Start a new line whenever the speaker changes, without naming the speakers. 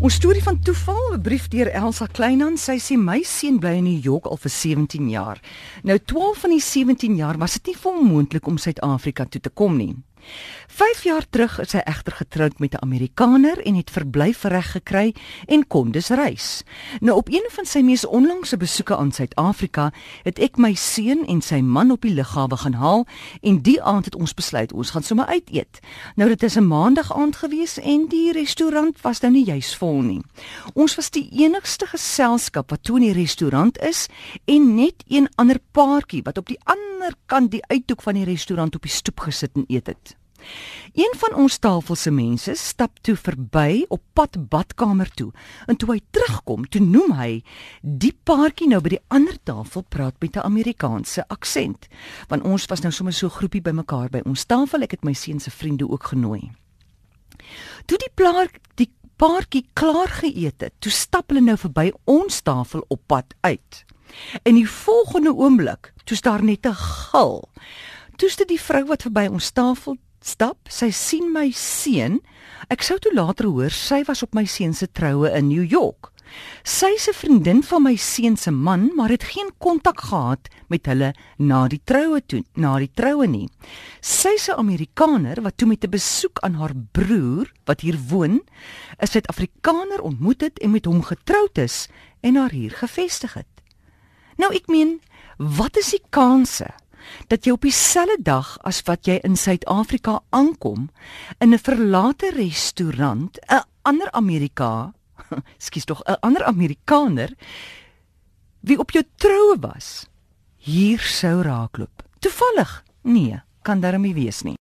Ons storie van toeval, 'n brief deur Elsa Kleinhan. Sy sê my seun bly in New York al vir 17 jaar. Nou 12 van die 17 jaar was dit nie vir hom moontlik om Suid-Afrika toe te kom nie. 5 jaar terug is hy egter getroud met 'n Amerikaner en het verblyfreg gekry en kon dus reis. Nou op een van sy mees onlangse besoeke aan Suid-Afrika, het ek my seun en sy man op die lughawe gaan haal en die aand het ons besluit ons gaan sommer uit eet. Nou dit is 'n maandag aand gewees en die restaurant was nou nie juis vol nie. Ons was die enigste geselskap wat toe in die restaurant is en net een ander paartjie wat op die ander kant die uithoek van die restaurant op die stoep gesit en eet het. Een van ons tafel se mense stap toe verby op pad badkamer toe. En toe hy terugkom, toe noem hy die paartjie nou by die ander tafel praat met 'n Amerikaanse aksent. Want ons was nou sommer so 'n groepie bymekaar by ons tafel. Ek het my seun se vriende ook genooi. Toe die plaar die paartjie klaar geëet het, toe stap hulle nou verby ons tafel op pad uit. In die volgende oomblik, toe staar net 'n gil. Toe sit die vrou wat verby ons tafel stap, sy sien my seun. Ek sou toe later hoor sy was op my seun se troue in New York. Sy se vriendin van my seun se man, maar het geen kontak gehad met hulle na die troue toe, na die troue nie. Sy se Amerikaner wat toe met 'n besoek aan haar broer wat hier woon, 'n Suid-Afrikaner ontmoet het en met hom getroud is en haar hier gevestig het. Nou ek meen, wat is die kanse dat jy op dieselfde dag as wat jy in Suid-Afrika aankom in 'n verlate restaurant 'n ander Amerika, skus tog 'n ander Amerikaner wie op jou troue was, hier sou raakloop. Toevallig? Nee, kan darm nie wees nie.